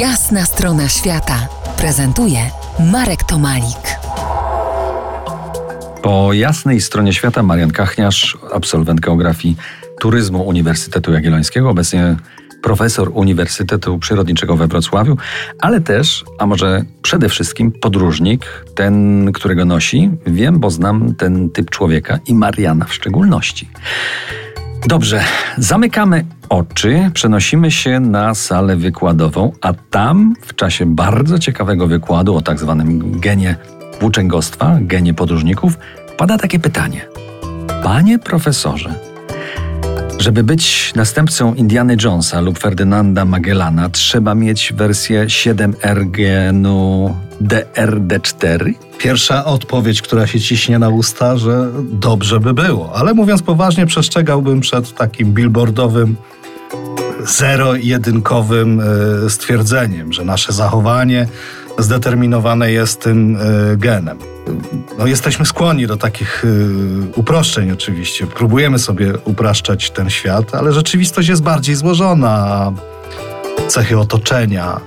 Jasna strona świata prezentuje Marek Tomalik. Po jasnej stronie świata Marian Kachniarz, absolwent geografii turyzmu Uniwersytetu Jagiellońskiego, obecnie profesor Uniwersytetu Przyrodniczego we Wrocławiu, ale też, a może przede wszystkim podróżnik, ten, którego nosi. Wiem, bo znam ten typ człowieka i Mariana w szczególności. Dobrze, zamykamy oczy, przenosimy się na salę wykładową, a tam w czasie bardzo ciekawego wykładu o tak zwanym genie włóczęgostwa, genie podróżników, pada takie pytanie. Panie profesorze, żeby być następcą Indiana Jonesa lub Ferdynanda Magellana, trzeba mieć wersję 7R genu DRD4? Pierwsza odpowiedź, która się ciśnie na usta, że dobrze by było. Ale mówiąc poważnie, przestrzegałbym przed takim billboardowym zero-jedynkowym e, stwierdzeniem, że nasze zachowanie zdeterminowane jest tym e, genem. No, jesteśmy skłonni do takich e, uproszczeń oczywiście. Próbujemy sobie upraszczać ten świat, ale rzeczywistość jest bardziej złożona. Cechy otoczenia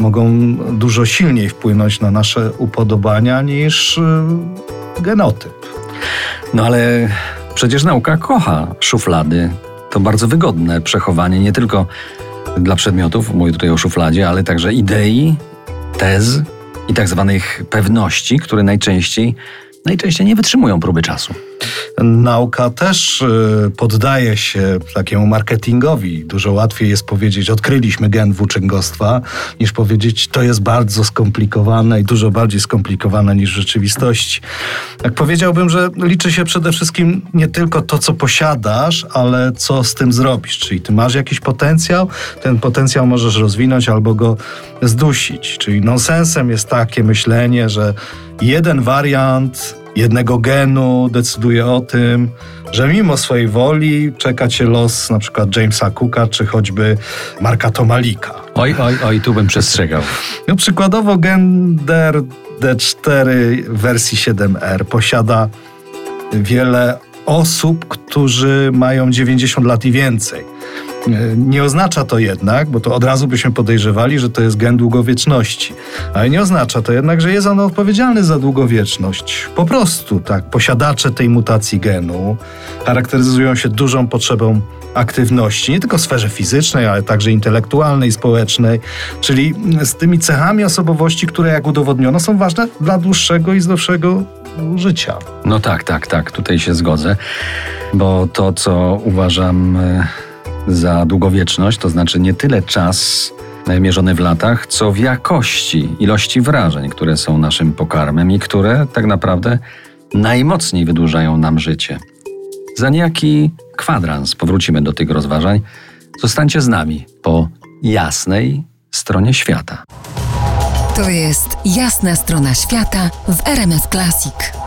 mogą dużo silniej wpłynąć na nasze upodobania niż genotyp. No ale przecież nauka kocha szuflady, to bardzo wygodne przechowanie nie tylko dla przedmiotów, mówię tutaj o szufladzie, ale także idei, tez i tak zwanych pewności, które najczęściej, najczęściej nie wytrzymują próby czasu. Nauka też y, poddaje się takiemu marketingowi. Dużo łatwiej jest powiedzieć, odkryliśmy gen włóczęgostwa, niż powiedzieć, to jest bardzo skomplikowane i dużo bardziej skomplikowane niż w rzeczywistości. Jak powiedziałbym, że liczy się przede wszystkim nie tylko to, co posiadasz, ale co z tym zrobisz. Czyli ty masz jakiś potencjał, ten potencjał możesz rozwinąć albo go zdusić. Czyli nonsensem jest takie myślenie, że jeden wariant jednego genu decyduje o tym, że mimo swojej woli czeka cię los na przykład Jamesa Cooka, czy choćby Marka Tomalika. Oj, oj, oj, tu bym przestrzegał. No, przykładowo gender D4 wersji 7R posiada wiele osób, którzy mają 90 lat i więcej. Nie oznacza to jednak, bo to od razu byśmy podejrzewali, że to jest gen długowieczności. Ale nie oznacza to jednak, że jest on odpowiedzialny za długowieczność. Po prostu tak, posiadacze tej mutacji genu charakteryzują się dużą potrzebą aktywności, nie tylko w sferze fizycznej, ale także intelektualnej, społecznej, czyli z tymi cechami osobowości, które jak udowodniono są ważne dla dłuższego i zdrowszego życia. No tak, tak, tak, tutaj się zgodzę, bo to, co uważam e, za długowieczność, to znaczy nie tyle czas mierzony w latach, co w jakości, ilości wrażeń, które są naszym pokarmem i które tak naprawdę najmocniej wydłużają nam życie. Za niejaki kwadrans powrócimy do tych rozważań. Zostańcie z nami po jasnej stronie świata. To jest jasna strona świata w RMS Classic.